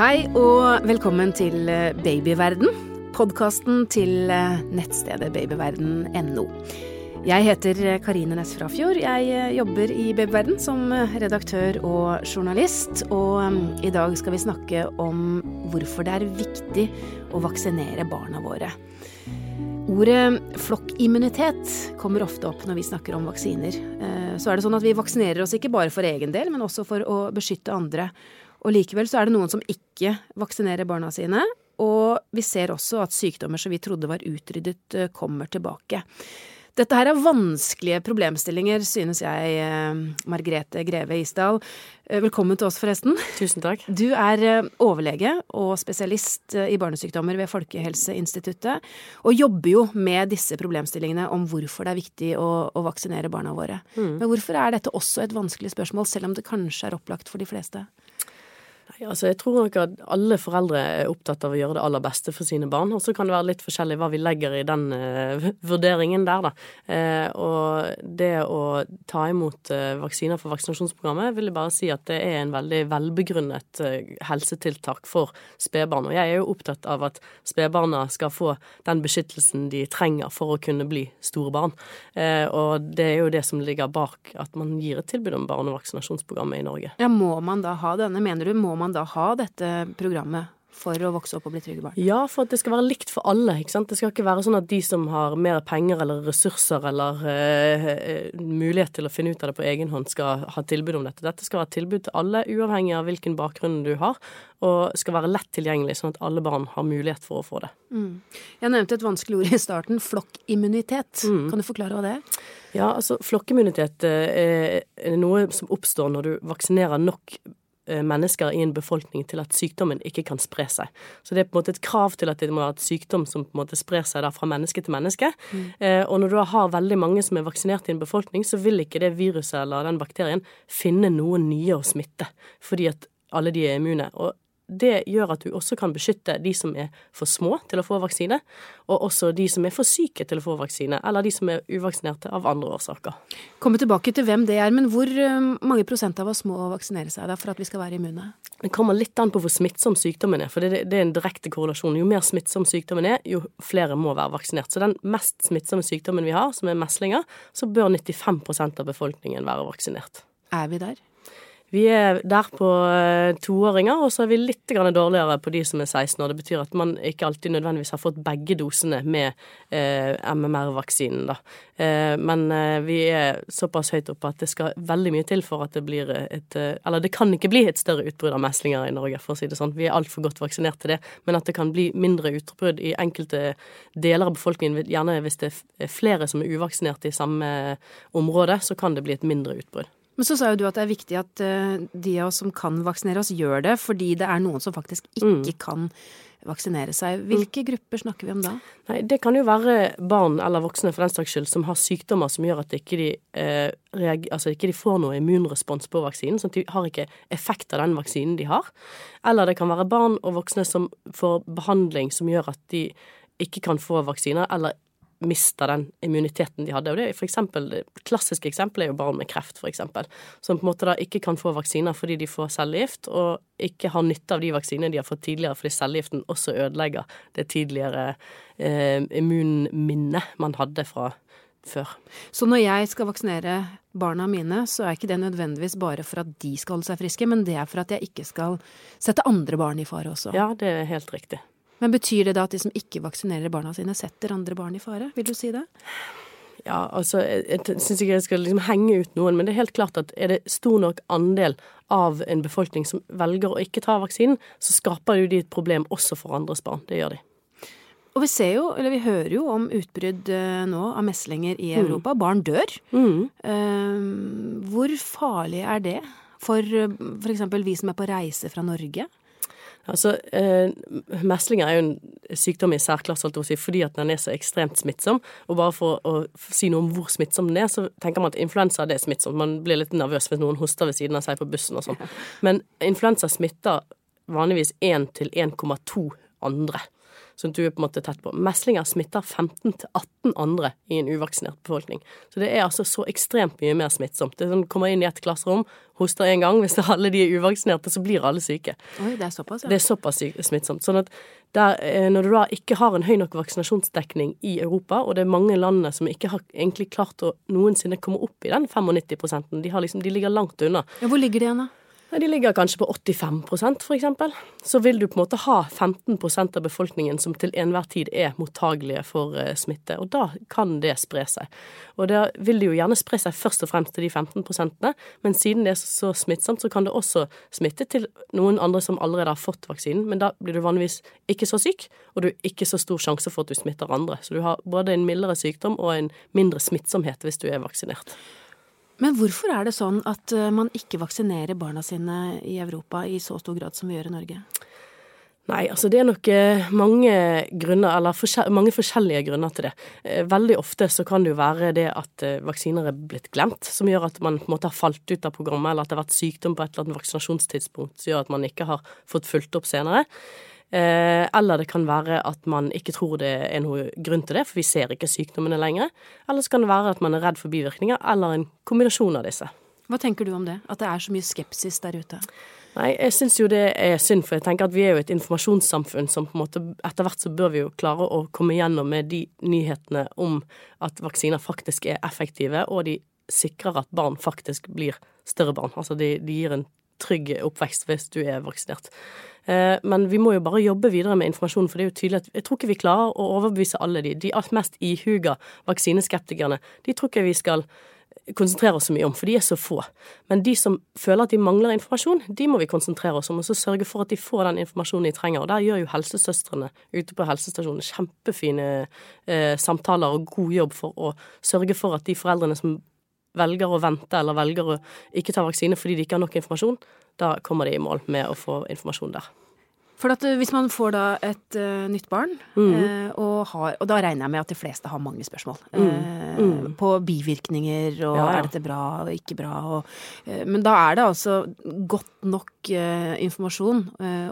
Hei og velkommen til eh, Babyverden, podkasten til eh, nettstedet babyverden.no. Jeg heter eh, Karine Næss Frafjord. Jeg jobber i Babyverden som redaktør og journalist. Og i dag skal vi snakke om hvorfor det er viktig å vaksinere barna våre. Ordet flokkimmunitet kommer ofte opp når vi snakker om vaksiner. Så er det sånn at vi vaksinerer oss ikke bare for egen del, men også for å beskytte andre. Og likevel så er det noen som ikke vaksinerer barna sine. Og vi ser også at sykdommer som vi trodde var utryddet, eh, kommer tilbake. Dette her er vanskelige problemstillinger, synes jeg, Margrete Margrethe Greve Isdal. Eh, velkommen til oss, forresten. Tusen takk. Du er overlege og spesialist i barnesykdommer ved Folkehelseinstituttet, og jobber jo med disse problemstillingene om hvorfor det er viktig å, å vaksinere barna våre. Mm. Men hvorfor er dette også et vanskelig spørsmål, selv om det kanskje er opplagt for de fleste? Altså jeg tror nok at alle foreldre er opptatt av å gjøre det aller beste for sine barn. Og så kan det være litt forskjellig hva vi legger i den uh, vurderingen der, da. Uh, og det å ta imot uh, vaksiner for vaksinasjonsprogrammet vil jeg bare si at det er en veldig velbegrunnet helsetiltak for spedbarn. Og jeg er jo opptatt av at spedbarna skal få den beskyttelsen de trenger for å kunne bli store barn. og det er jo det som ligger bak at man gir et tilbud om barnevaksinasjonsprogrammet i Norge. Ja, Må man da ha denne, mener du? Må man da ha dette programmet for å vokse opp og bli trygge barn? Ja, for at det skal være likt for alle. ikke sant? Det skal ikke være sånn at de som har mer penger eller ressurser eller uh, mulighet til å finne ut av det på egen hånd, skal ha tilbud om dette. Dette skal være tilbud til alle, uavhengig av hvilken bakgrunn du har, og skal være lett tilgjengelig, sånn at alle barn har mulighet for å få det. Mm. Jeg nevnte et vanskelig ord i starten, flokkimmunitet. Mm. Kan du forklare hva det er? Ja, altså Flokkimmunitet er noe som oppstår når du vaksinerer nok Eh, mennesker i en befolkning til at sykdommen ikke kan spre seg. Så det er på en måte et krav til at det må være et sykdom som på en måte sprer seg fra menneske til menneske. Mm. Eh, og når du har veldig mange som er vaksinert i en befolkning, så vil ikke det viruset eller den bakterien finne noen nye å smitte, fordi at alle de er immune. Og det gjør at du også kan beskytte de som er for små til å få vaksine, og også de som er for syke til å få vaksine, eller de som er uvaksinerte av andre årsaker. Komme tilbake til hvem det er, men hvor eh, mange prosent av oss må vaksinere seg da for at vi skal være immune? Det kommer litt an på hvor smittsom sykdommen er, for det, er en direkte korrelasjon. Jo mer smittsom sykdommen er, jo flere må være vaksinert. Så den mest smittsomme sykdommen vi har, som er meslinger, så bør 95% av befolkningen være vaksinert. Er vi der? Vi er der på eh, toåringer, og så er vi litt dårligere på de som er 16 år. Det betyr at man ikke alltid nødvendigvis har fått begge dosene med eh, MMR-vaksinen. Eh, men eh, vi er såpass høyt oppe at det skal veldig mye til for at det blir et eh, Eller det kan ikke bli et større utbrudd av meslinger i Norge, for å si det sånn. Vi er altfor godt vaksinert til det. Men at det kan bli mindre utbrudd i enkelte deler av befolkningen, gjerne hvis det er flere som er uvaksinerte i samme område, så kan det bli et mindre utbrudd. Men så sa jo du at det er viktig at uh, de av oss som kan vaksinere oss, gjør det, fordi det er noen som faktisk ikke mm. kan vaksinere seg. Hvilke mm. grupper snakker vi om da? Nei, Det kan jo være barn eller voksne for den saks skyld som har sykdommer som gjør at ikke de, eh, altså ikke de får noe immunrespons på vaksinen. sånn at de har ikke effekt av den vaksinen de har. Eller det kan være barn og voksne som får behandling som gjør at de ikke kan få vaksiner, eller mister den immuniteten de hadde. Og det er for eksempel, det klassiske eksempelet er jo barn med kreft, eksempel, som på en måte da ikke kan få vaksiner fordi de får cellegift, og ikke har nytte av de vaksinene de har fått tidligere fordi cellegiften også ødelegger det tidligere eh, immunminnet man hadde fra før. Så når jeg skal vaksinere barna mine, så er ikke det nødvendigvis bare for at de skal holde seg friske, men det er for at jeg ikke skal sette andre barn i fare også? Ja, det er helt riktig. Men betyr det da at de som ikke vaksinerer barna sine, setter andre barn i fare? Vil du si det? Ja, altså, jeg syns ikke jeg skal liksom henge ut noen, men det er helt klart at er det stor nok andel av en befolkning som velger å ikke ta vaksinen, så skaper jo de et problem også for andres barn. Det gjør de. Og vi ser jo, eller vi hører jo om utbrudd eh, nå av meslinger i mm. Europa. Mm. Barn dør. Mm. Uh, hvor farlig er det for eh, f.eks. vi som er på reise fra Norge? Altså, eh, Meslinger er jo en sykdom i særklasse si, fordi at den er så ekstremt smittsom. Og bare for å si noe om hvor smittsom den er, så tenker man at influensa det er smittsomt. Man blir litt nervøs hvis noen hoster ved siden av seg på bussen og sånn. Men influensa smitter vanligvis 1 til 1,2 andre. Sånn du er på en måte tett på. Meslinger smitter 15-18 andre i en uvaksinert befolkning. Så det er altså så ekstremt mye mer smittsomt. Det er sånn, kommer inn i et klasserom, hoster en gang, hvis alle de er uvaksinerte, så blir alle syke. Oi, det er såpass, ja. Det er såpass smittsomt. Sånn at der, eh, når du da ikke har en høy nok vaksinasjonsdekning i Europa, og det er mange landene som ikke har egentlig klart å noensinne komme opp i den 95% de, liksom, de ligger langt unna. Ja, hvor ligger de igjen, da? De ligger kanskje på 85% for eksempel. Så vil du på en måte ha 15% av befolkningen som til enhver tid er mottagelige for eh, smitte, og da kan det spre seg. Og da vil det jo gjerne spre seg først og fremst til de 15% men siden det er så smittsomt, så kan det også smitte til noen andre som allerede har fått vaksinen, men da blir du vanligvis ikke så syk, og du har ikke så stor sjanse for at du smitter andre. Så du har både en mildere sykdom og en mindre smittsomhet hvis du er vaksinert. Men hvorfor er det sånn at eh, man ikke vaksinerer barna sine i Europa i så stor grad som vi gjør i Norge? Nei, altså det er nok eh, mange grunner, eller forskjell, mange forskjellige grunner til det. Eh, veldig ofte så kan det jo være det at vaksiner er blitt glemt, som gjør at man på en måte har falt ut av programmet, eller at det har vært sykdom på et eller annet vaksinasjonstidspunkt som gjør at man ikke har fått fulgt opp senere. Eh, eller det kan være at man ikke tror det er noe grunn til det, for vi ser ikke sykdommene lenger. Eller så kan det være at man er redd for bivirkninger, eller en kombinasjon av disse. Hva tenker du om det? At det er så mye skepsis der ute? Nei, jeg syns jo det er synd, for jeg tenker at vi er jo et informasjonssamfunn som på en måte Etter hvert så bør vi jo klare å komme gjennom med de nyhetene om at vaksiner faktisk er effektive, og de sikrer at barn faktisk blir større barn. Altså de, de gir en trygg oppvekst hvis du er vaksinert. Eh, men vi må jo bare jobbe videre med informasjon, for det er jo tydelig at jeg tror ikke vi klarer å overbevise alle de. De mest ihuga vaksineskeptikerne, de tror ikke vi skal konsentrere oss så mye om, for de er så få. Men de som føler at de mangler informasjon, de må vi konsentrere oss om, og så sørge for at de får den informasjonen de trenger. Og der gjør jo helsesøstrene ute på helsestasjonen kjempefine eh, samtaler og god jobb for å sørge for at de foreldrene som velger å vente eller velger å ikke ta vaksine fordi de ikke har nok informasjon, da kommer de i mål med å få informasjon der. For at eh, hvis man får da et uh, nytt barn, mm. uh, og, har, og, da regner jeg med at de fleste har mange spørsmål mm. Uh, mm. på bivirkninger og ja, ja. er dette bra og ikke bra og Men da er det altså godt nok informasjon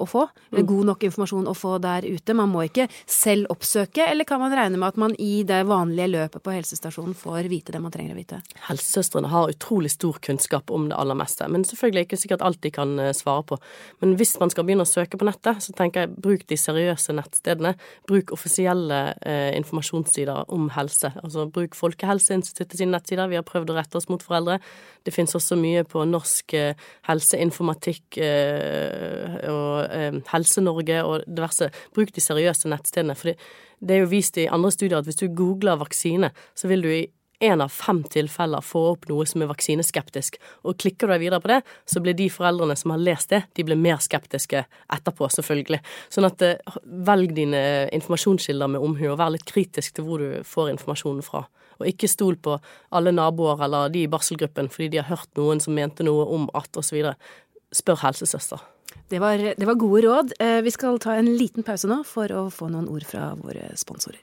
å få, mm. god nok informasjon å få der ute. Man må ikke selv oppsøke, eller kan man regne med at man i det vanlige løpet på helsestasjonen får vite det man trenger å vite? Helsesøstrene har utrolig stor kunnskap om det aller meste, men selvfølgelig er det ikke sikkert alt de kan svare på. Men hvis man skal begynne å søke på nettet, så tenker jeg bruk de seriøse nettstedene. Bruk offisielle eh, informasjonssider om helse. Altså bruk Folkehelseinstituttet sine nettsider. Vi har prøvd å rette oss mot foreldre. Det finnes også mye på norsk eh, helseinformatikk eh, og eh, Helse-Norge og diverse. Bruk de seriøse nettstedene. For det er jo vist i andre studier at hvis du googler vaksine, så vil du i én av fem tilfeller får opp noe som er vaksineskeptisk. Og klikker du deg videre på det, så blir de foreldrene som har lest det, de blir mer skeptiske etterpå, selvfølgelig. Sånn at eh, velg dine informasjonskilder med omhu, og vær litt kritisk til hvor du får informasjonen fra. Og ikke stol på alle naboer eller de i barselgruppen fordi de har hørt noen som mente noe om at, osv. Spør helsesøster. Det var, det var gode råd. Eh, vi skal ta en liten pause nå for å få noen ord fra våre sponsorer.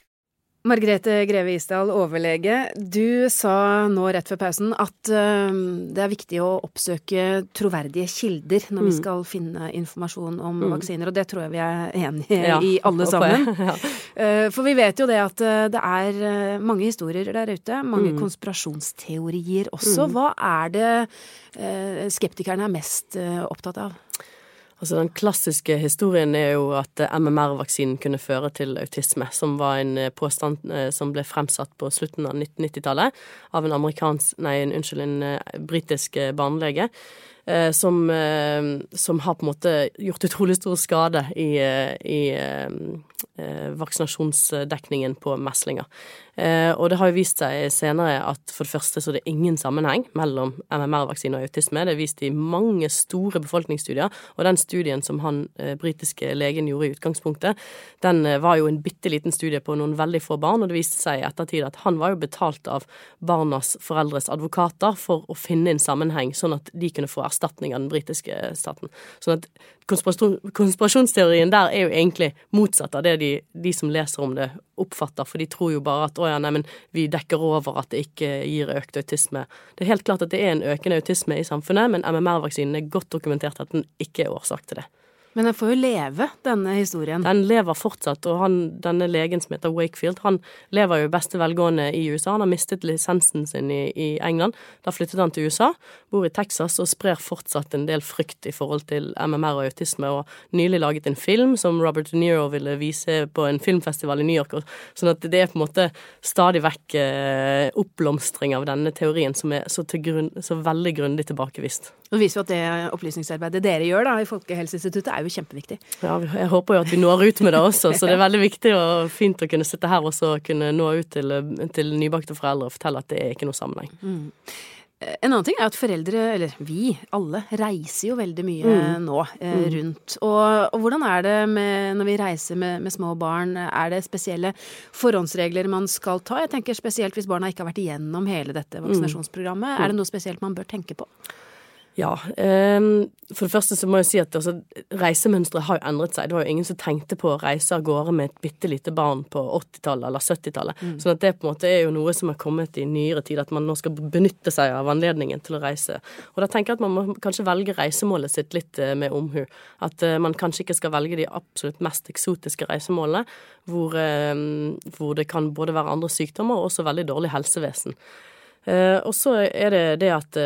Margrethe Greve Isdal, overlege. Du sa nå rett før pausen at uh, det er viktig å oppsøke troverdige kilder når mm. vi skal finne informasjon om mm. vaksiner, og det tror jeg vi er enige ja, i alle sammen. ja. uh, for vi vet jo det at uh, det er mange historier der ute, mange mm. konspirasjonsteorier også. Mm. Hva er det skeptikerne er mest opptatt av? Altså Den klassiske historien er jo at MMR-vaksinen kunne føre til autisme, som var en eh, påstand eh, som ble fremsatt på slutten av 1990-tallet av en amerikansk, nei, unnskyld, en eh, britisk barnelege. eh, som, eh, som, har på en måte gjort utrolig stor skade i, eh, i eh, vaksinasjonsdekningen på meslinger. Eh, og det har jo vist seg senere at for det første så er det ingen sammenheng mellom MMR-vaksine og autisme. Det er vist i mange store befolkningsstudier, og den studien som han eh, britiske legen gjorde i utgangspunktet, den eh, var jo en bitte liten studie på noen veldig få barn, og det viste seg i ettertid at han var jo betalt av barnas foreldres advokater for å finne en sammenheng, sånn at de kunne få erstatning av den britiske staten. Sånn at konspirasjonsteorien der er jo egentlig motsatt av det de, de som leser om det, oppfatter, for de tror jo bare at å ja, neimen, vi dekker over at det ikke gir økt autisme. Det er helt klart at det er en økende autisme i samfunnet, men MMR-vaksinen er godt dokumentert at den ikke er årsak til det. Men den får jo leve, denne historien. Den lever fortsatt, og han, denne legen som heter Wakefield, han lever jo i beste velgående i USA. Han har mistet lisensen sin i, i, England. Da flyttet han til USA, bor i Texas og sprer fortsatt en del frykt i forhold til MMR og autisme, og nylig laget en film som Robert De Niro ville vise på en filmfestival i New York. Sånn at det er på en måte stadig vekk eh, oppblomstring av denne teorien som er så, grunn, så veldig grundig tilbakevist. Det viser jo at det opplysningsarbeidet dere gjør da, i Folkehelseinstituttet er jo kjempeviktig. Ja, jeg håper jo at vi når ut med det også, så det er veldig viktig og fint å kunne sitte her og så kunne nå ut til, til nybakte foreldre og fortelle at det er ikke noe sammenheng. Mm. En annen ting er at foreldre, eller vi, alle, reiser jo veldig mye mm. nå eh, mm. rundt. Og, og, hvordan er det med, når vi reiser med, med, små barn? Er det spesielle forhåndsregler man skal ta? Jeg tenker spesielt hvis barna ikke har vært igjennom hele dette mm. vaksinasjonsprogrammet. Er det noe spesielt man bør tenke på? Ja. Um, for det første så må jeg si at altså, reisemønsteret har jo endret seg. Det var jo ingen som tenkte på å reise av gårde med et bitte lite barn på 80-tallet eller 70-tallet. Mm. Sånn at det på en måte er jo noe som har kommet i nyere tid, at man nå skal benytte seg av anledningen til å reise. Og da tenker jeg at man må kanskje velge reisemålet sitt litt uh, med omhu. At uh, man kanskje ikke skal velge de absolutt mest eksotiske reisemålene, hvor, uh, hvor det kan både være andre sykdommer og også veldig dårlig helsevesen. og så er det det at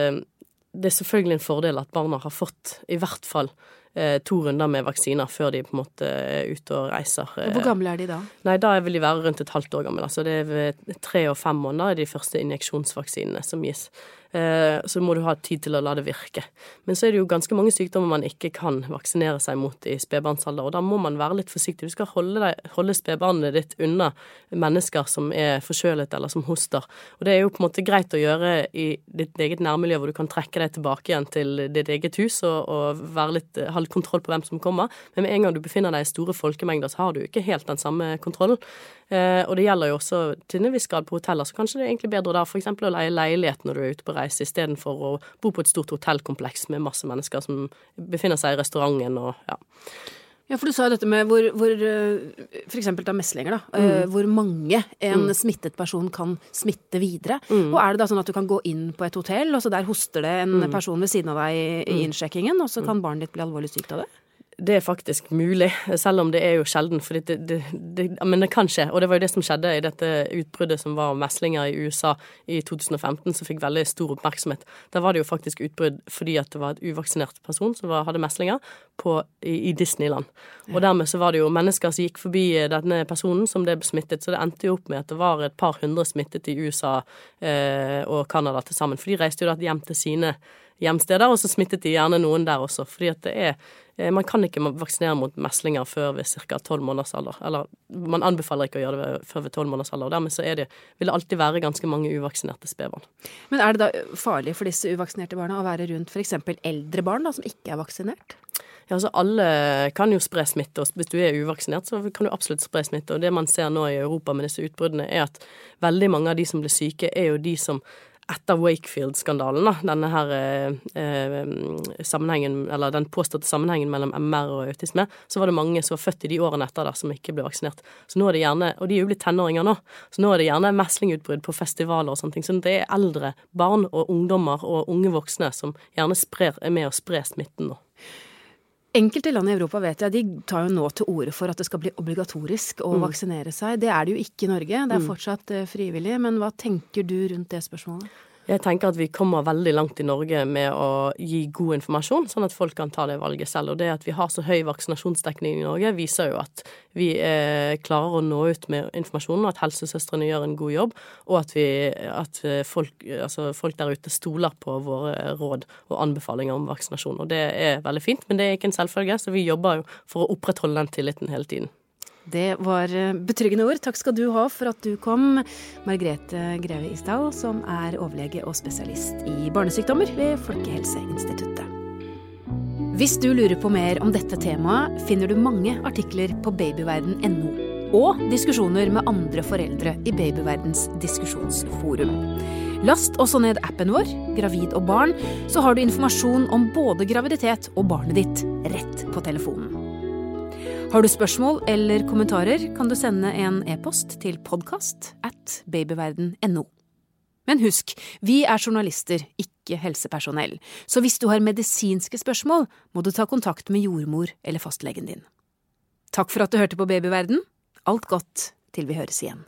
det er selvfølgelig en fordel at barna har fått i hvert fall eh, to runder med vaksiner før de på en måte er ute og reiser. Hvor gamle er de da? Nei, Da vil de være rundt et halvt år gamle. Altså det er tre og fem måneder er de første injeksjonsvaksinene som gis. Eh, så må du ha tid til å la det virke. Men så er det jo ganske mange sykdommer man ikke kan vaksinere seg mot i spedbarnsalder, og da må man være litt forsiktig. Du skal holde, holde spedbarnet ditt unna mennesker som er forkjølet eller som hoster. Og det er jo på en måte greit å gjøre i ditt eget nærmiljø, hvor du kan trekke deg tilbake igjen til ditt eget hus og, og litt, ha litt kontroll på hvem som kommer. Men med en gang du befinner deg i store folkemengder, så har du ikke helt den samme kontrollen. Eh, og det gjelder jo også til en viss grad på hoteller, så kanskje det er egentlig bedre da f.eks. å leie leilighet når du er ute på reise, istedenfor å bo på et stort hotellkompleks med masse mennesker som befinner seg i restauranten og ja. Ja, for du sa jo dette med hvor, hvor eh, for eksempel da meslinger, da. Eh, mm. Hvor mange en mm. smittet person kan smitte videre. Mm. Og er det da sånn at du kan gå inn på et hotell, og så der hoster det en mm. person ved siden av deg i, mm. innsjekkingen, og så mm. kan barnet ditt bli alvorlig sykt av det? Det er faktisk mulig, selv om det er jo sjelden. For det, det, det, men det kan skje. Og det var jo det som skjedde i dette utbruddet som var om meslinger i USA i 2015, som fikk veldig stor oppmerksomhet. Da var det jo faktisk utbrudd fordi at det var et uvaksinert person som var, hadde meslinger på, i, i, Disneyland. Og dermed så var det jo mennesker som gikk forbi denne personen som ble smittet, så det endte jo opp med at det var et par hundre smittet i USA eh, og Canada til sammen. For de reiste jo da hjem til sine hjemsteder, og så smittet de gjerne noen der også. fordi at det er Eh, man kan ikke vaksinere mot meslinger før ved ca. tolv måneders alder. Eller man anbefaler ikke å gjøre det før ved tolv måneders alder. og Dermed så det, vil det alltid være ganske mange uvaksinerte spedbarn. Men er det da farlig for disse uvaksinerte barna å være rundt f.eks. eldre barn da, som ikke er vaksinert? Ja, altså Alle kan jo spre smitte, og hvis du er uvaksinert, så kan du absolutt spre smitte. Og det man ser nå i Europa med disse utbruddene, er at veldig mange av de som blir syke, er jo de som etter Wakefield-skandalen, denne her eh, eh, sammenhengen, eller den påståtte sammenhengen mellom MR og autisme, så var det mange som var født i de årene etter der som ikke ble vaksinert. Så nå er det gjerne, Og de er jo blitt tenåringer nå, så nå er det gjerne meslingutbrudd på festivaler og sånne ting. Så det er eldre barn og ungdommer og unge voksne som gjerne sprer, er med å spre smitten nå. Enkelte land i Europa vet jeg, de tar jo nå til orde for at det skal bli obligatorisk å mm. vaksinere seg. Det er det jo ikke i Norge, det er mm. fortsatt uh, frivillig. Men hva tenker du rundt det spørsmålet? Jeg tenker at vi kommer veldig langt i Norge med å gi god informasjon, sånn at folk kan ta det valget selv. Og det at vi har så høy vaksinasjonsdekning i Norge, viser jo at vi eh, klarer å nå ut med informasjonen, og at helsesøstrene gjør en god jobb, og at, vi, at folk, altså folk, der ute stoler på våre råd og anbefalinger om vaksinasjon. Og det er veldig fint, men det er ikke en selvfølge, så vi jobber jo for å opprettholde den tilliten hele tiden. Det var eh, betryggende ord. Takk skal du ha for at du kom, Margrethe Greve Isdal, som er overlege og spesialist i barnesykdommer ved Folkehelseinstituttet. Hvis du lurer på mer om dette temaet, finner du mange artikler på babyverden.no. Og diskusjoner med andre foreldre i Babyverdens diskusjonsforum. Last også ned appen vår, Gravid og barn, så har du informasjon om både graviditet og barnet ditt rett på telefonen. Har du spørsmål eller kommentarer, kan du sende en e-post til podkast at babyverden.no. Men husk, vi er journalister, ikke helsepersonell, så hvis du har medisinske spørsmål, må du ta kontakt med jordmor eller fastlegen din. Takk for at du hørte på Babyverden. Alt godt til vi høres igjen.